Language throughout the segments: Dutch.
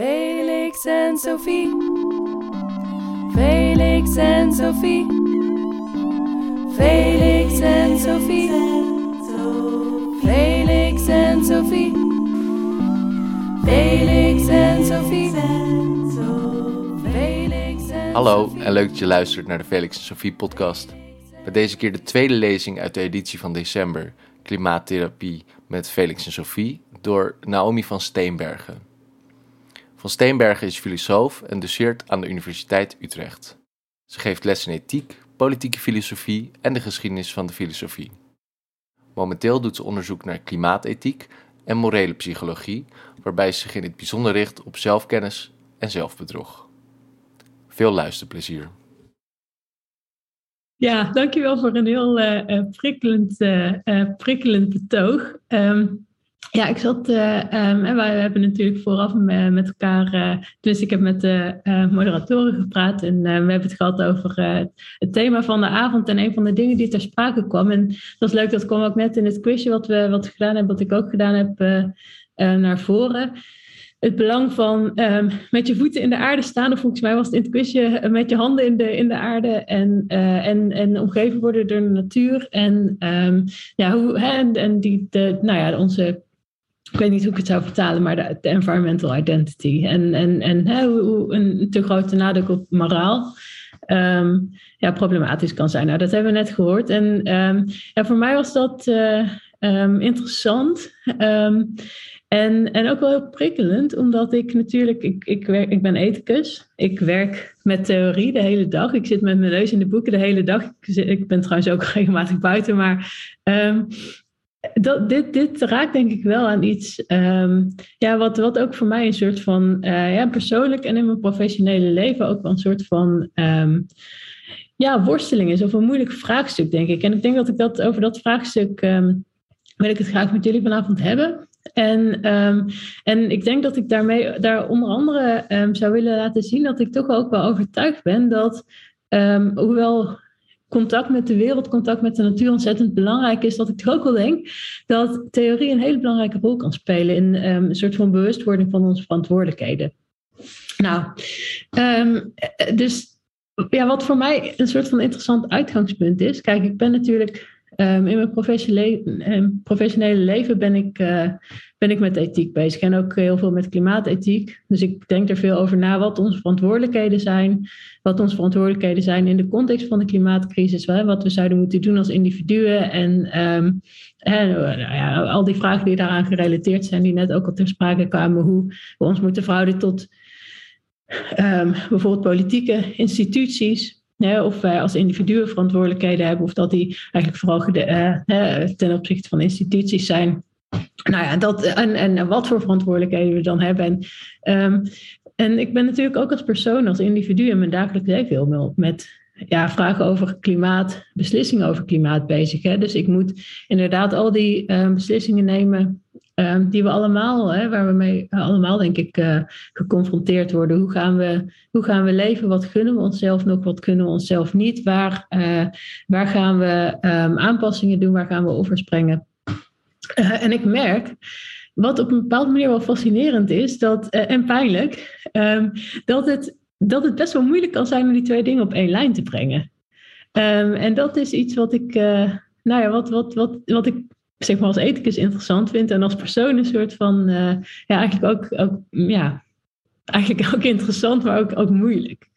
Felix en Sophie. Felix en Sophie. Felix en Sophie. Felix en Sophie. Felix en Sophie. Hallo en leuk dat je luistert naar de Felix en Sophie podcast. Bij deze keer de tweede lezing uit de editie van december, Klimaattherapie met Felix en Sophie, door Naomi van Steenbergen. Van Steenbergen is filosoof en doseert aan de Universiteit Utrecht. Ze geeft les in ethiek, politieke filosofie en de geschiedenis van de filosofie. Momenteel doet ze onderzoek naar klimaatethiek en morele psychologie, waarbij ze zich in het bijzonder richt op zelfkennis en zelfbedrog. Veel luisterplezier. Ja, dankjewel voor een heel eh, eh, prikkelend, eh, prikkelend betoog. Ehm, ja, ik zat, eh, en wij hebben natuurlijk vooraf me- met elkaar, eh, dus ik heb met de eh, moderatoren gepraat en eh, we hebben het gehad over eh, het thema van de avond en een van de dingen die ter sprake kwam. En dat is leuk, dat kwam ook net in het quizje wat we, wat gedaan hebben, wat ik ook gedaan heb, eh, eh, naar voren het belang van ehm, met je voeten in de aarde staan. Of volgens mij was het in het quizje eh, met je handen in de, in de aarde. En, eh, en, en omgeven worden door de natuur. En, ehm, ja, hoe, hè, en, en die, de, nou ja, onze. Ik weet niet hoe ik het zou vertalen, maar de, environmental identity. En, en, en hoe, een te grote nadruk op moraal ehm, ja, problematisch kan zijn. Nou, dat hebben we net gehoord. En ehm, ja, voor mij was dat eh, ehm, interessant. En, en ook wel heel prikkelend, omdat ik natuurlijk, ik, ik, werk, ik ben ethicus. Ik werk met theorie de hele dag. Ik zit met mijn neus in de boeken de hele dag. Ik, ik ben trouwens ook regelmatig buiten, maar dat, dit, dit raakt denk ik wel aan iets ehm, ja, wat, wat ook voor mij een soort van, eh, ja, persoonlijk en in mijn professionele leven ook wel een soort van ehm, ja, worsteling is of een moeilijk vraagstuk, denk ik. En ik denk dat ik dat over dat vraagstuk ehm, wil ik het graag met jullie vanavond hebben. En, en ik denk dat ik daarmee daar onder andere zou willen laten zien dat ik toch ook wel overtuigd ben dat, hoewel contact met de wereld, contact met de natuur ontzettend belangrijk is, dat ik toch ook wel denk dat theorie een hele belangrijke rol kan spelen in ehm, een soort van bewustwording van onze verantwoordelijkheden. Nou, ehm, eh, dus ja, wat voor mij een soort van interessant uitgangspunt is. Kijk, ik ben natuurlijk ehm, in mijn professionele, ehm, professionele leven ben ik, eh, ben ik met ethiek bezig. En ook heel veel met klimaatethiek. Dus ik denk er veel over na wat onze verantwoordelijkheden zijn. Wat onze verantwoordelijkheden zijn in de context van de klimaatcrisis. Wat we zouden moeten doen als individuen. En, ehm, nou ja, al die vragen die daaraan gerelateerd zijn, die net ook al ter sprake kwamen. Hoe we ons moeten verhouden tot bijvoorbeeld politieke instituties. Hè, of wij als individuen verantwoordelijkheden hebben, of dat die eigenlijk vooral eh, ten opzichte van instituties zijn. Nou ja, dat, en, en wat voor verantwoordelijkheden we dan hebben. En, ehm, en ik ben natuurlijk ook als persoon, als individu in mijn dagelijks leven heel met ja, vragen over klimaat, beslissingen over klimaat bezig. Hè. Dus ik moet inderdaad al die ehm, beslissingen nemen die we allemaal, hè, waar we mee eh, allemaal denk ik eh, geconfronteerd worden. Hoe gaan, we, hoe gaan we leven? Wat gunnen we onszelf nog? Wat kunnen we onszelf niet? Waar, eh, waar gaan we ehm, aanpassingen doen? Waar gaan we offers brengen? En ik merk, wat op een bepaalde manier wel fascinerend is, dat, en pijnlijk, ehm, dat, het, dat het best wel moeilijk kan zijn om die twee dingen op één lijn te brengen. Ehm, en dat is iets wat ik, nou ja, wat, wat, wat, wat ik zeg maar als ethicus interessant vind en als persoon een soort van, eh, ja, eigenlijk ook, ook ja, eigenlijk ook interessant, maar ook, ook moeilijk.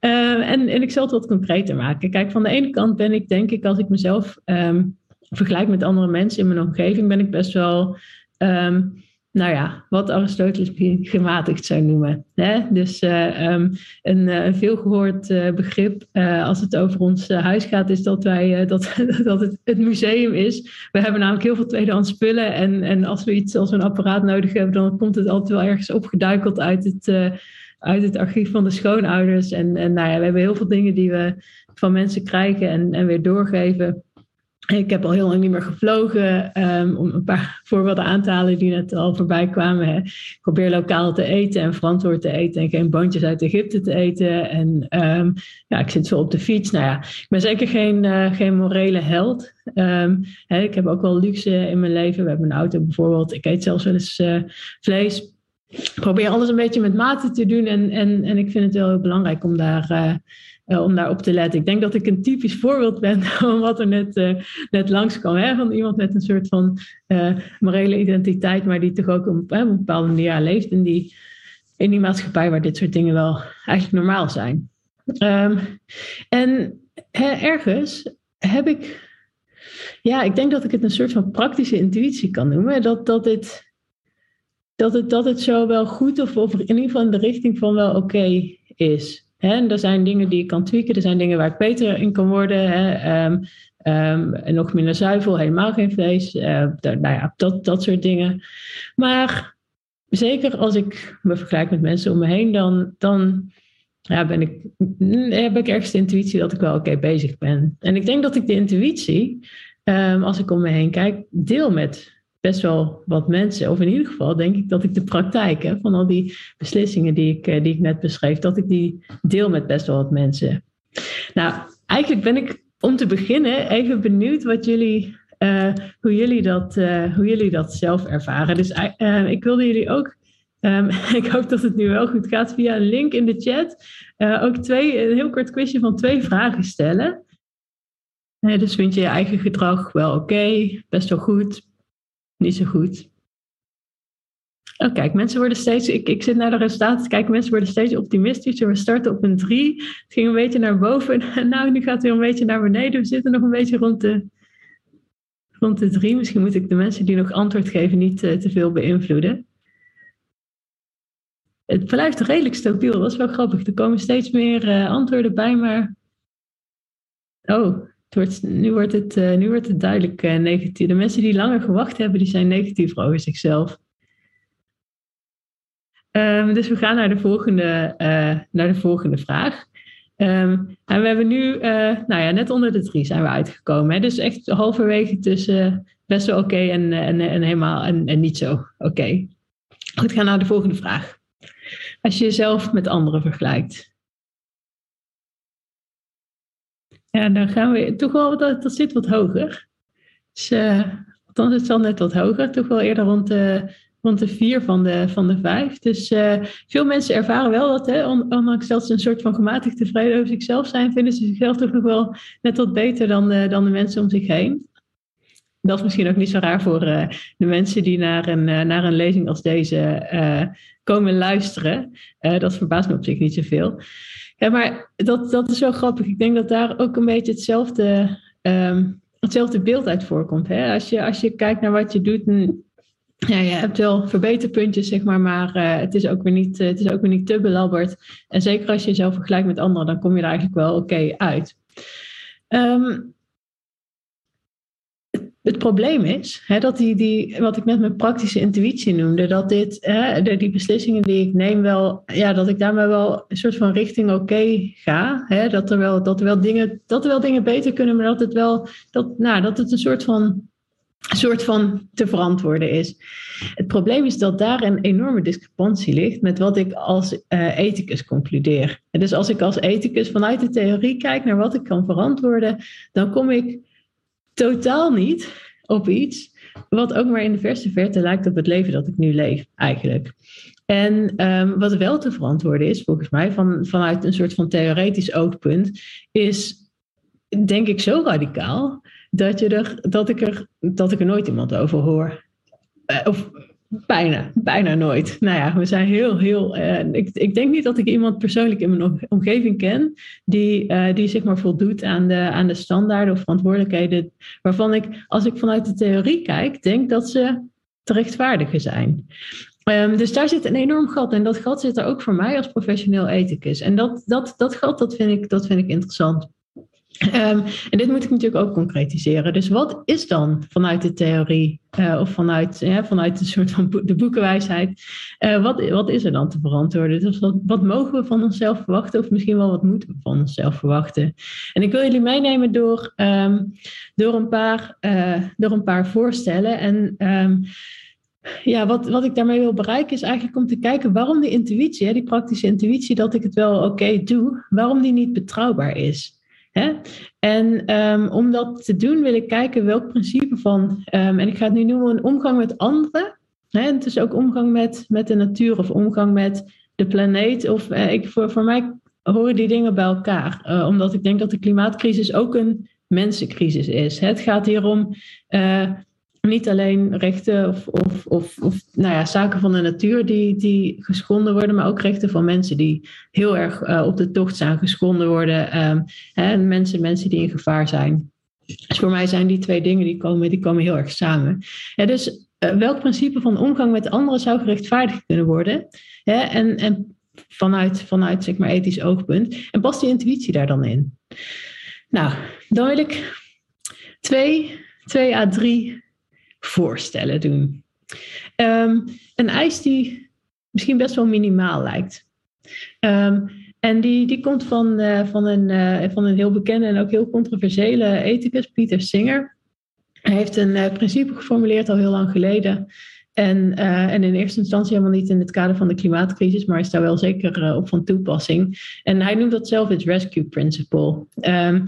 Eh, en, en ik zal het wat concreter maken. Kijk, van de ene kant ben ik, denk ik, als ik mezelf ehm, vergelijk met andere mensen in mijn omgeving, ben ik best wel, ehm, nou ja, wat Aristoteles gematigd zou noemen. Hè? Dus eh, ehm, een, een veelgehoord eh, begrip als het over ons huis gaat, is dat, wij, dat, dat het het museum is. We hebben namelijk heel veel tweedehands spullen en, en als we iets als een apparaat nodig hebben, dan komt het altijd wel ergens opgeduikeld uit het, uit het archief van de schoonouders. En, en nou ja, we hebben heel veel dingen die we van mensen krijgen en, en weer doorgeven. Ik heb al heel lang niet meer gevlogen, ehm, om een paar voorbeelden aan te halen die net al voorbij kwamen. Ik probeer lokaal te eten en verantwoord te eten en geen bandjes uit Egypte te eten. En ehm, ja, ik zit veel op de fiets. Nou ja, ik ben zeker geen, eh, geen morele held. Ehm, hè, ik heb ook wel luxe in mijn leven. We hebben een auto bijvoorbeeld. Ik eet zelfs wel eens eh, vlees. probeer alles een beetje met mate te doen. En, en, en ik vind het wel heel belangrijk om daar, uh, uh, om daar op te letten. Ik denk dat ik een typisch voorbeeld ben van wat er net, uh, net langs kwam. Hè? Van iemand met een soort van morele identiteit, maar die toch ook op, een bepaalde manier leeft in die, in die maatschappij waar dit soort dingen wel eigenlijk normaal zijn. Um, en hè, ergens heb ik. Ja, ik denk dat ik het een soort van praktische intuïtie kan noemen. Dat, dat dit dat het, dat het zo wel goed of, of in ieder geval in de richting van wel oké is. En er zijn dingen die ik kan tweaken, er zijn dingen waar ik beter in kan worden. Hè? Um, um, nog minder zuivel, helemaal geen vlees. Uh, nou ja, dat, dat soort dingen. Maar zeker als ik me vergelijk met mensen om me heen, dan, dan ja, ben ik, heb ik ergens de intuïtie dat ik wel oké bezig ben. En ik denk dat ik de intuïtie, um, als ik om me heen kijk, deel met best wel wat mensen, of in ieder geval denk ik dat ik de praktijk van al die beslissingen die ik, die ik net beschreef, dat ik die deel met best wel wat mensen. Nou, eigenlijk ben ik om te beginnen even benieuwd wat jullie, uh, hoe, jullie dat, uh, hoe jullie dat zelf ervaren. Dus ik wilde jullie ook, um, ik hoop dat het nu wel goed gaat, via een link in de chat ook twee, een heel kort quizje van twee vragen stellen. dus vind je je eigen gedrag wel oké, best wel goed, niet zo goed. Oh, kijk, mensen worden steeds. Ik, ik zit naar de resultaten te kijken. Mensen worden steeds optimistischer. We starten op een 3. Het ging een beetje naar boven. En nou, nu gaat het weer een beetje naar beneden. We zitten nog een beetje rond de, rond de 3. Misschien moet ik de mensen die nog antwoord geven niet uh, te veel beïnvloeden. Het blijft redelijk stabiel. Dat is wel grappig. Er komen steeds meer uh, antwoorden bij, maar. Oh, nu, wordt het, uh, nu wordt het duidelijk uh, negatief. De mensen die langer gewacht hebben, die zijn negatief over zichzelf. Um, dus we gaan naar de volgende, uh, naar de volgende vraag. Um, en we hebben nu, nou ja, net onder de drie zijn we uitgekomen. Hè? Dus echt halverwege tussen best wel oké en, en, en helemaal en, en niet zo oké. Goed, gaan naar de volgende vraag. Als je jezelf met anderen vergelijkt, Ja, dan gaan we toch wel, dat, dat zit wat hoger. Dus, uh, althans, het zal net wat hoger. Toch wel eerder rond de, rond de vier van de, van de vijf. Dus uh, veel mensen ervaren wel dat, hè, ondanks dat ze een soort van gematigd tevreden over zichzelf zijn, vinden ze zichzelf toch nog wel net wat beter dan de, dan de mensen om zich heen. Dat is misschien ook niet zo raar voor de mensen die naar een, naar een lezing als deze komen luisteren. dat verbaast me op zich niet zoveel. Ja, maar dat, dat is wel grappig. Ik denk dat daar ook een beetje hetzelfde, um, hetzelfde beeld uit voorkomt. Hè? Als, je, als je kijkt naar wat je doet, ja, je hebt wel verbeterpuntjes, zeg maar, maar uh, het, is ook weer niet, uh, het is ook weer niet te belabberd. En zeker als je jezelf vergelijkt met anderen, dan kom je er eigenlijk wel oké uit. Um, het probleem is hè, dat die, die, wat ik net mijn praktische intuïtie noemde, dat dit, hè, die beslissingen die ik neem wel, ja, dat ik daarmee wel een soort van richting oké ga. Hè, dat, er wel, dat, er wel dingen, dat er wel dingen beter kunnen, maar dat het wel, dat, nou, dat het een soort van, soort van te verantwoorden is. Het probleem is dat daar een enorme discrepantie ligt met wat ik als uh, ethicus concludeer. En dus als ik als ethicus vanuit de theorie kijk naar wat ik kan verantwoorden, dan kom ik totaal niet op iets wat ook maar in de verste verte lijkt op het leven dat ik nu leef, eigenlijk. En um, wat wel te verantwoorden is, volgens mij, van, vanuit een soort van theoretisch oogpunt, is denk ik zo radicaal dat, je er, dat, ik, er, dat ik er nooit iemand over hoor. Uh, of Bijna, bijna nooit. Nou ja, we zijn heel, heel. Uh, ik, ik denk niet dat ik iemand persoonlijk in mijn omgeving ken die, uh, die zeg maar voldoet aan de, aan de standaarden of verantwoordelijkheden. waarvan ik, als ik vanuit de theorie kijk, denk dat ze te rechtvaardigen zijn. Um, dus daar zit een enorm gat. En dat gat zit er ook voor mij als professioneel ethicus. En dat, dat, dat gat, dat vind ik, dat vind ik interessant. Um, en dit moet ik natuurlijk ook concretiseren. Dus wat is dan vanuit de theorie uh, of vanuit, vanuit de soort van de boekenwijsheid, uh, wat, wat is er dan te verantwoorden? Dus wat, wat mogen we van onszelf verwachten of misschien wel wat moeten we van onszelf verwachten? En ik wil jullie meenemen door, um, door, een, paar, uh, door een paar voorstellen. En um, ja, wat, wat ik daarmee wil bereiken is eigenlijk om te kijken waarom die intuïtie, die praktische intuïtie, dat ik het wel oké doe, waarom die niet betrouwbaar is. En um, om dat te doen wil ik kijken welk principe van, um, en ik ga het nu noemen, een omgang met anderen, Hè, het is ook omgang met, met de natuur of omgang met de planeet. Of eh, ik, voor, voor mij horen die dingen bij elkaar. Eh, omdat ik denk dat de klimaatcrisis ook een mensencrisis is. Het gaat hier om eh, niet alleen rechten of, of, of, of nou ja, zaken van de natuur die, die geschonden worden, maar ook rechten van mensen die heel erg eh, op de tocht zijn geschonden worden. Ehm, en mensen, mensen die in gevaar zijn. Dus voor mij zijn die twee dingen die komen, die komen heel erg samen. Dus eh, welk principe van omgang met anderen zou gerechtvaardigd kunnen worden? En, en vanuit, vanuit zeg maar, ethisch oogpunt. En past die intuïtie daar dan in? Nou, dan wil ik twee, twee à drie voorstellen doen. Ehm, een eis die misschien best wel minimaal lijkt. Ehm, en die, die komt van, uh, van, een, uh, van een heel bekende en ook heel controversiële ethicus, Pieter Singer. Hij heeft een uh, principe geformuleerd al heel lang geleden. En, en in eerste instantie helemaal niet in het kader van de klimaatcrisis, maar is daar wel zeker op van toepassing. En hij noemt dat zelf het Rescue Principle. Um,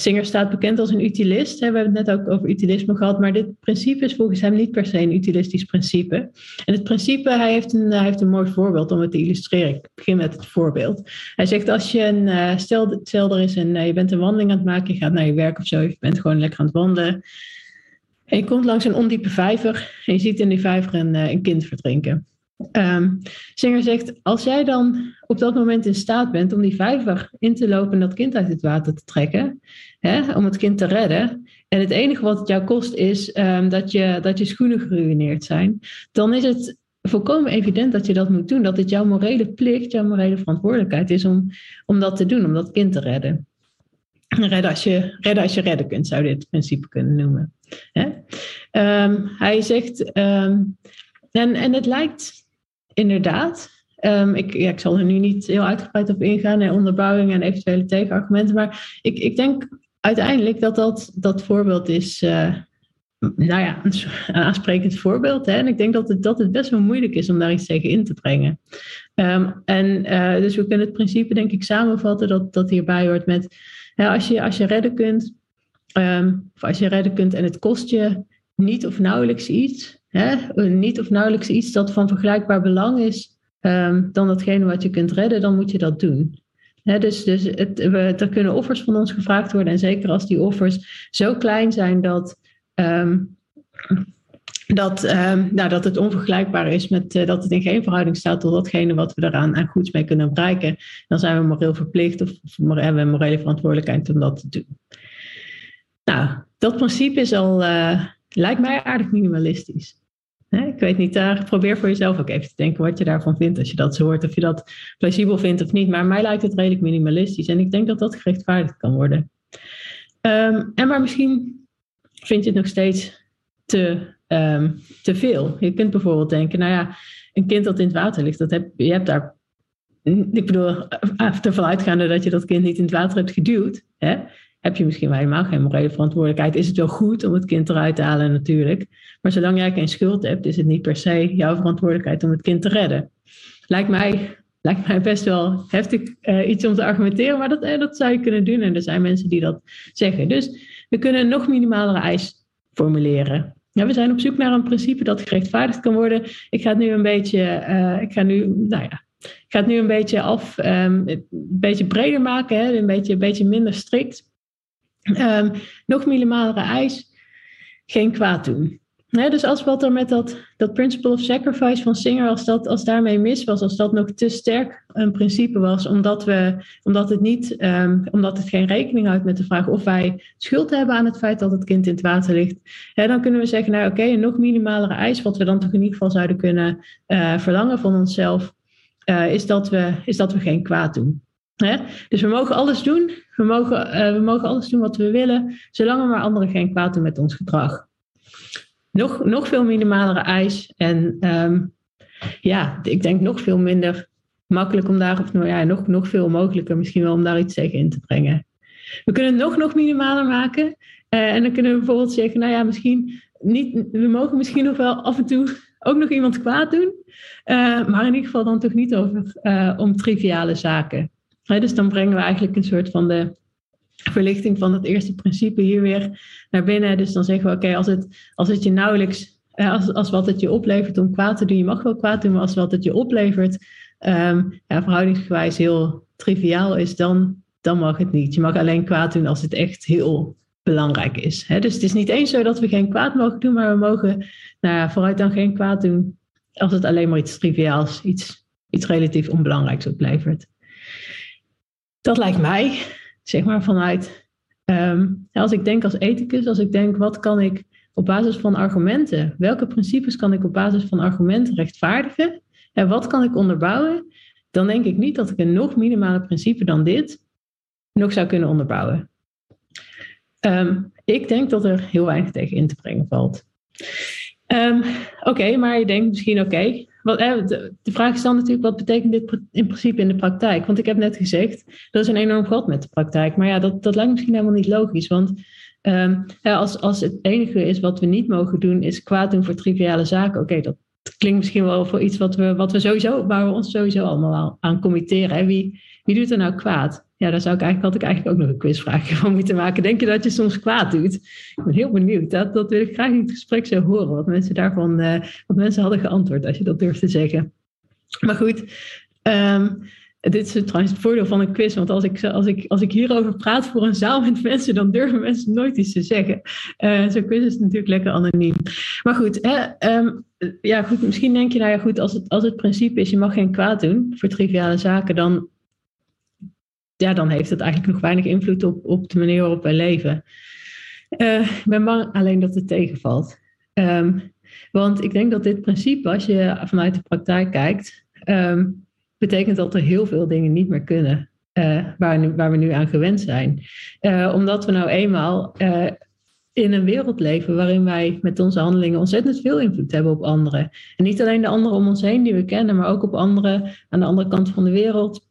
Singer staat bekend als een utilist. We hebben het net ook over utilisme gehad, maar dit principe is volgens hem niet per se een utilistisch principe. En het principe, hij heeft een, hij heeft een mooi voorbeeld om het te illustreren. Ik begin met het voorbeeld. Hij zegt als je een, uh, stel, er is een, uh, je bent een wandeling aan het maken, je gaat naar je werk of zo, je bent gewoon lekker aan het wandelen. En je komt langs een ondiepe vijver en je ziet in die vijver een, uh, een kind verdrinken. Um, Singer zegt, als jij dan op dat moment in staat bent om die vijver in te lopen en dat kind uit het water te trekken, hè, om het kind te redden, en het enige wat het jou kost is um, dat, je, dat je schoenen geruineerd zijn, dan is het volkomen evident dat je dat moet doen. Dat het jouw morele plicht, jouw morele verantwoordelijkheid is om, om dat te doen, om dat kind te redden. Redden als, je, redden als je redden kunt, zou je dit principe kunnen noemen. Hè? Um, hij zegt, en, en het lijkt inderdaad. Um, ik, ik zal er nu niet heel uitgebreid op ingaan, en onderbouwing en eventuele tegenargumenten. Maar ik, ik denk uiteindelijk dat dat, dat voorbeeld is. Uh, nou ja, een, aansprekend voorbeeld. Hè? En ik denk dat het, dat het best wel moeilijk is om daar iets tegen in te brengen. Um, en uh, dus we kunnen het principe denk ik samenvatten dat, dat hierbij hoort met... Als, je, als je redden kunt, um, of als je redden kunt en het kost je niet of nauwelijks iets... Hè, niet of nauwelijks iets dat van vergelijkbaar belang is um, dan datgene wat je kunt redden, dan moet je dat doen. Dus dus het, er kunnen offers van ons gevraagd worden. En zeker als die offers zo klein zijn dat, um, dat, um, nou, dat het onvergelijkbaar is met uh, dat het in geen verhouding staat tot datgene wat we eraan aan goeds mee kunnen bereiken, dan zijn we moreel verplicht of, of hebben we morele verantwoordelijkheid om dat te doen. Nou, dat principe is al, uh, lijkt mij aardig minimalistisch. Ik weet niet, daar probeer voor jezelf ook even te denken wat je daarvan vindt als je dat hoort. Of je dat plausibel vindt of niet. Maar mij lijkt het redelijk minimalistisch. En ik denk dat dat gerechtvaardigd kan worden. Um, en maar misschien vind je het nog steeds te, um, te veel. Je kunt bijvoorbeeld denken, nou ja, een kind dat in het water ligt, dat heb, je hebt daar... Ik bedoel, ervan uitgaande dat je dat kind niet in het water hebt geduwd. Hè? Heb je misschien wel helemaal geen morele verantwoordelijkheid. Is het wel goed om het kind eruit te halen natuurlijk. Maar zolang jij geen schuld hebt, is het niet per se jouw verantwoordelijkheid om het kind te redden. Lijkt mij, lijkt mij best wel heftig uh, iets om te argumenteren, maar dat, uh, dat zou je kunnen doen. En er zijn mensen die dat zeggen. Dus we kunnen een nog minimalere eis formuleren. Ja, we zijn op zoek naar een principe dat gerechtvaardigd kan worden. Ik ga het nu een beetje, uh, ik ga nu, nou ja, ik ga het nu een beetje af, um, een beetje breder maken, hè, een, beetje, een beetje minder strikt. Um, nog minimalere eis, geen kwaad doen. dus als wat er met dat, dat principle of sacrifice van Singer, als, dat, als daarmee mis was, als dat nog te sterk een principe was, omdat, we, omdat, het niet, um, omdat het geen rekening houdt met de vraag of wij schuld hebben aan het feit dat het kind in het water ligt, dan kunnen we zeggen, nou oké, een nog minimalere eis, wat we dan toch in ieder geval zouden kunnen uh, verlangen van onszelf, uh, is, dat we, is dat we geen kwaad doen. Dus we mogen alles doen. We mogen, uh, we mogen alles doen wat we willen, zolang we maar anderen geen kwaad doen met ons gedrag. Nog, nog veel minimalere eis. En um, ja, ik denk nog veel minder makkelijk om daar, of nou ja, nog, nog veel mogelijker misschien wel om daar iets tegen in te brengen. We kunnen het nog, nog minimaler maken. Uh, en dan kunnen we bijvoorbeeld zeggen, nou ja, misschien niet, we mogen misschien nog wel af en toe ook nog iemand kwaad doen. Uh, maar in ieder geval dan toch niet over, om triviale zaken dus dan brengen we eigenlijk een soort van de verlichting van het eerste principe hier weer naar binnen. Dus dan zeggen we, oké, als, het, als het je nauwelijks als, als wat het je oplevert om kwaad te doen, je mag wel kwaad doen, maar als wat het je oplevert, ehm, ja, verhoudingsgewijs heel triviaal is, dan, dan mag het niet. Je mag alleen kwaad doen als het echt heel belangrijk is. Hè? Dus het is niet eens zo dat we geen kwaad mogen doen, maar we mogen nou ja, vooruit dan geen kwaad doen als het alleen maar iets triviaals, iets, iets relatief onbelangrijks oplevert. Dat lijkt mij, zeg maar vanuit, ehm, als ik denk als ethicus, als ik denk wat kan ik op basis van argumenten, welke principes kan ik op basis van argumenten rechtvaardigen en wat kan ik onderbouwen, dan denk ik niet dat ik een nog minimale principe dan dit nog zou kunnen onderbouwen. Ehm, ik denk dat er heel weinig tegen in te brengen valt. Ehm, oké, maar je denkt misschien oké. De, vraag is dan natuurlijk, wat betekent dit in principe in de praktijk? Want ik heb net gezegd, er is een enorm gat met de praktijk. Maar ja, dat, dat lijkt misschien helemaal niet logisch. Want ja, als, als het enige is wat we niet mogen doen, is kwaad doen voor triviale zaken. Oké, dat klinkt misschien wel voor iets wat we, wat we sowieso, waar we ons sowieso allemaal aan committeren. Wie, wie doet er nou kwaad? Ja, daar zou ik eigenlijk, had ik eigenlijk ook nog een quizvraagje van moeten maken. Denk je dat je soms kwaad doet? Ik ben heel benieuwd. Dat, dat wil ik graag in het gesprek zo horen. Wat mensen daarvan, uh, wat mensen hadden geantwoord, als je dat durft te zeggen. Maar goed, um, dit is trouwens het voordeel van een quiz. Want als ik, als, ik, als ik hierover praat voor een zaal met mensen, dan durven mensen nooit iets te zeggen. Uh, Zo'n quiz is natuurlijk lekker anoniem. Maar goed, hè, um, ja, goed, misschien denk je, nou ja, goed, als het, als het principe is, je mag geen kwaad doen voor triviale zaken, dan ja, dan heeft het eigenlijk nog weinig invloed op, op de manier waarop wij leven. Uh, ik ben bang alleen dat het tegenvalt. Um, want ik denk dat dit principe, als je vanuit de praktijk kijkt, um, betekent dat er heel veel dingen niet meer kunnen. Uh, waar, waar we nu aan gewend zijn. Uh, omdat we nou eenmaal in een wereld leven waarin wij met onze handelingen ontzettend veel invloed hebben op anderen. En niet alleen de anderen om ons heen die we kennen, maar ook op anderen aan de andere kant van de wereld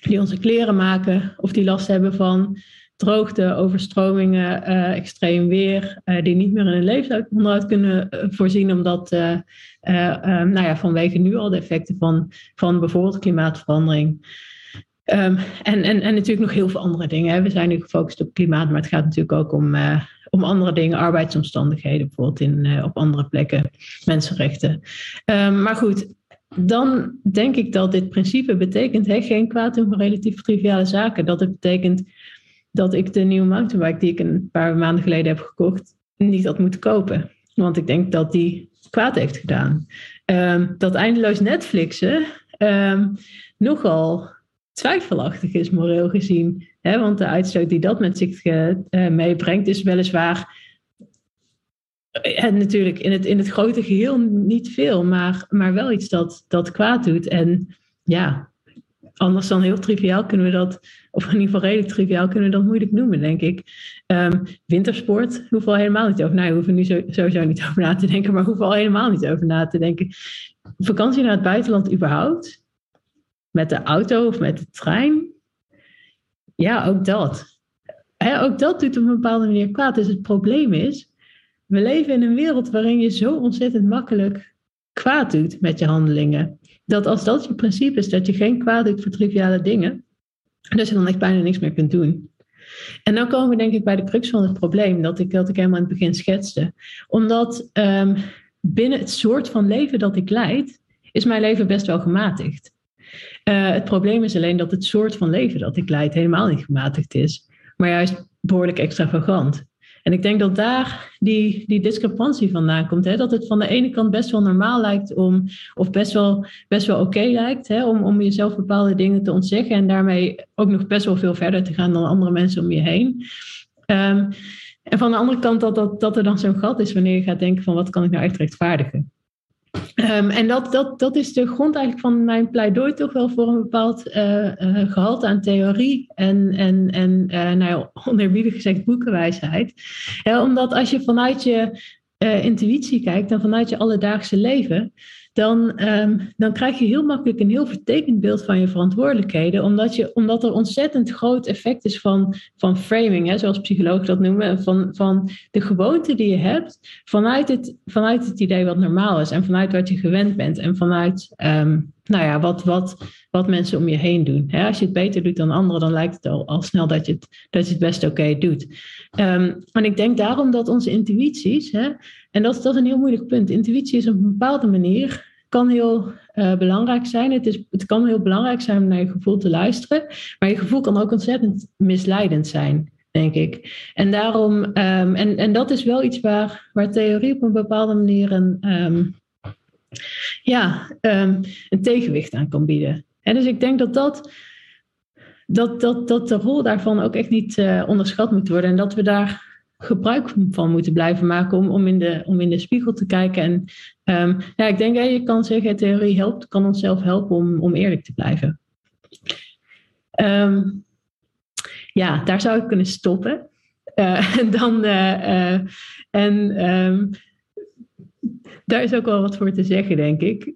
die onze kleren maken of die last hebben van droogte, overstromingen, uh, extreem weer, uh, die niet meer in hun levensonderhoud kunnen uh, voorzien, omdat nou ja, vanwege nu al de effecten van, van bijvoorbeeld klimaatverandering. Um, en, en, en natuurlijk nog heel veel andere dingen. We zijn nu gefocust op klimaat, maar het gaat natuurlijk ook om, om andere dingen, arbeidsomstandigheden, bijvoorbeeld in, op andere plekken, mensenrechten. Um, maar goed, dan denk ik dat dit principe betekent hè, geen kwaad doen voor relatief triviale zaken. Dat het betekent dat ik de nieuwe mountainbike die ik een paar maanden geleden heb gekocht, niet had moeten kopen. Want ik denk dat die kwaad heeft gedaan. Um, dat eindeloos Netflixen um, nogal twijfelachtig is, moreel gezien. Hè? Want de uitstoot die dat met zich uh, meebrengt, is weliswaar en natuurlijk in het, in het grote geheel niet veel, maar, maar wel iets dat, dat kwaad doet. En ja, anders dan heel triviaal kunnen we dat, of in ieder geval redelijk triviaal kunnen we dat moeilijk noemen, denk ik. Um, wintersport hoeven we helemaal niet over. Nou, we hoeven nu sowieso niet over na te denken, maar hoeven al helemaal niet over na te denken. Vakantie naar het buitenland überhaupt? Met de auto of met de trein? Ja, ook dat. ook dat doet op een bepaalde manier kwaad. Dus het probleem is, we leven in een wereld waarin je zo ontzettend makkelijk kwaad doet met je handelingen. Dat als dat je principe is, dat je geen kwaad doet voor triviale dingen, dat je dan echt bijna niks meer kunt doen. En dan komen we denk ik bij de crux van het probleem dat ik, dat ik helemaal in het begin schetste. Omdat um, binnen het soort van leven dat ik leid, is mijn leven best wel gematigd. Uh, het probleem is alleen dat het soort van leven dat ik leid helemaal niet gematigd is, maar juist behoorlijk extravagant. En ik denk dat daar die, die discrepantie vandaan komt. Hè? Dat het van de ene kant best wel normaal lijkt om, of best wel, best wel oké lijkt, hè? Om, om jezelf bepaalde dingen te ontzeggen en daarmee ook nog best wel veel verder te gaan dan andere mensen om je heen. Um, en van de andere kant dat, dat, dat er dan zo'n gat is wanneer je gaat denken van wat kan ik nou echt rechtvaardigen. Um, en dat, dat, dat is de grond eigenlijk van mijn pleidooi toch wel voor een bepaald uh, gehalte aan theorie en, en, en uh, nou ja, oneerbiedig gezegd boekenwijsheid. omdat als je vanuit je intuïtie kijkt en vanuit je alledaagse leven, dan, um, dan krijg je heel makkelijk een heel vertekend beeld van je verantwoordelijkheden, omdat, je, omdat er ontzettend groot effect is van, van framing, hè, zoals psychologen dat noemen, van, van de gewoonte die je hebt vanuit het, vanuit het idee wat normaal is en vanuit wat je gewend bent en vanuit um, nou ja, wat, wat, wat mensen om je heen doen. Als je het beter doet dan anderen, dan lijkt het al, al snel dat je het, dat je het best oké doet. Ehm, en ik denk daarom dat onze intuïties, en dat, dat is een heel moeilijk punt. Intuïtie is op een bepaalde manier kan heel uh, belangrijk zijn. Het, is, het kan heel belangrijk zijn om naar je gevoel te luisteren, maar je gevoel kan ook ontzettend misleidend zijn, denk ik. En daarom, um, en, en dat is wel iets waar, waar theorie op een bepaalde manier een, um, ja, um, een tegenwicht aan kan bieden. En dus ik denk dat dat, dat, dat, dat de rol daarvan ook echt niet uh, onderschat moet worden en dat we daar gebruik van moeten blijven maken om, om, in, de, om in de spiegel te kijken. En um, ja, ik denk, dat je kan zeggen, theorie helpt, kan onszelf helpen om, om eerlijk te blijven. Um, ja, daar zou ik kunnen stoppen. Uh, dan, uh, en daar is ook wel wat voor te zeggen, denk ik.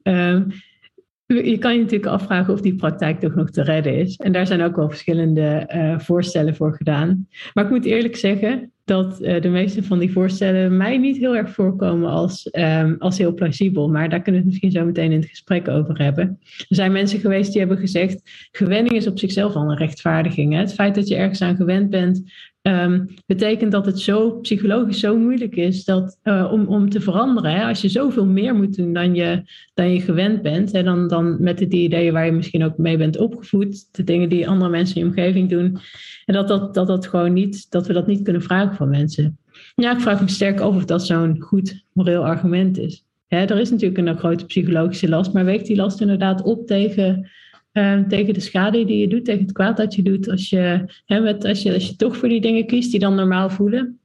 je kan je natuurlijk afvragen of die praktijk toch nog te redden is. En daar zijn ook wel verschillende voorstellen voor gedaan. Maar ik moet eerlijk zeggen, dat uh, de meeste van die voorstellen mij niet heel erg voorkomen als, um, als heel plausibel. Maar daar kunnen we het misschien zo meteen in het gesprek over hebben. Er zijn mensen geweest die hebben gezegd: gewenning is op zichzelf al een rechtvaardiging. Hè? Het feit dat je ergens aan gewend bent, um, betekent dat het zo psychologisch zo moeilijk is dat, uh, om, om te veranderen. Hè? Als je zoveel meer moet doen dan je, dan je gewend bent, hè? Dan, dan met de ideeën waar je misschien ook mee bent opgevoed, de dingen die andere mensen in je omgeving doen. En dat, dat, dat, dat, gewoon niet, dat we dat niet kunnen vragen van mensen. Ja, ik vraag me sterk af of dat zo'n goed moreel argument is. Hè, er is natuurlijk een grote psychologische last, maar weegt die last inderdaad op tegen, uh, tegen de schade die je doet, tegen het kwaad dat je doet als je, met, als je, als je toch voor die dingen kiest die dan normaal voelen?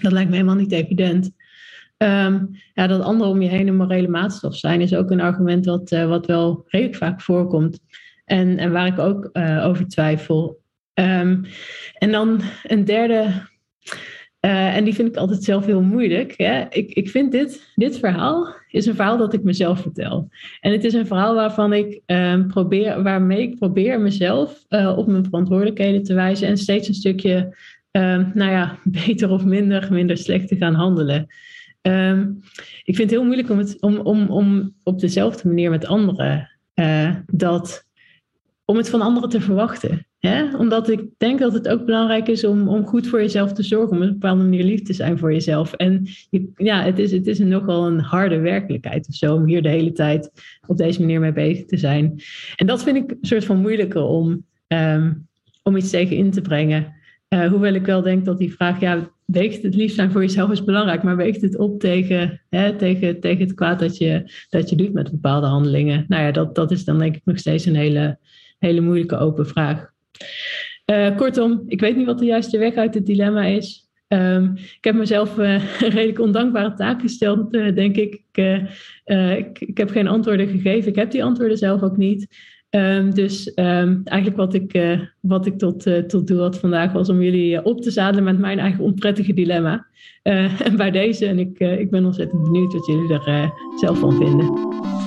Dat lijkt me helemaal niet evident. Um, ja, dat anderen om je heen een morele maatstaf zijn, is ook een argument wat, uh, wat wel redelijk vaak voorkomt. En, en waar ik ook uh, over twijfel. Um, en dan een derde, uh, en die vind ik altijd zelf heel moeilijk. Hè? Ik, ik vind dit, dit verhaal is een verhaal dat ik mezelf vertel. En het is een verhaal waarvan ik um, probeer, waarmee ik probeer mezelf uh, op mijn verantwoordelijkheden te wijzen en steeds een stukje, um, nou ja, beter of minder, minder slecht te gaan handelen. Um, ik vind het heel moeilijk om, het, om, om, om op dezelfde manier met anderen uh, dat, om het van anderen te verwachten. Omdat ik denk dat het ook belangrijk is om, om goed voor jezelf te zorgen, om op een bepaalde manier lief te zijn voor jezelf. En ja, het is, het is nogal een harde werkelijkheid of zo, om hier de hele tijd op deze manier mee bezig te zijn. En dat vind ik een soort van moeilijker om, um, om iets tegen in te brengen. Uh, hoewel ik wel denk dat die vraag, ja, weegt het lief zijn voor jezelf is belangrijk, maar weegt het op tegen, hè, tegen, tegen het kwaad dat je, dat je doet met bepaalde handelingen? Nou ja, dat, dat is dan denk ik nog steeds een hele, hele moeilijke open vraag. Uh, kortom, ik weet niet wat de juiste weg uit het dilemma is. Um, ik heb mezelf een redelijk ondankbare taak gesteld, uh, denk ik. Ik, ik. ik, heb geen antwoorden gegeven. Ik heb die antwoorden zelf ook niet. Um, dus um, eigenlijk wat ik, wat ik tot, tot doel had vandaag was om jullie op te zadelen met mijn eigen onprettige dilemma. en bij deze, en ik, ik ben ontzettend benieuwd wat jullie er zelf van vinden.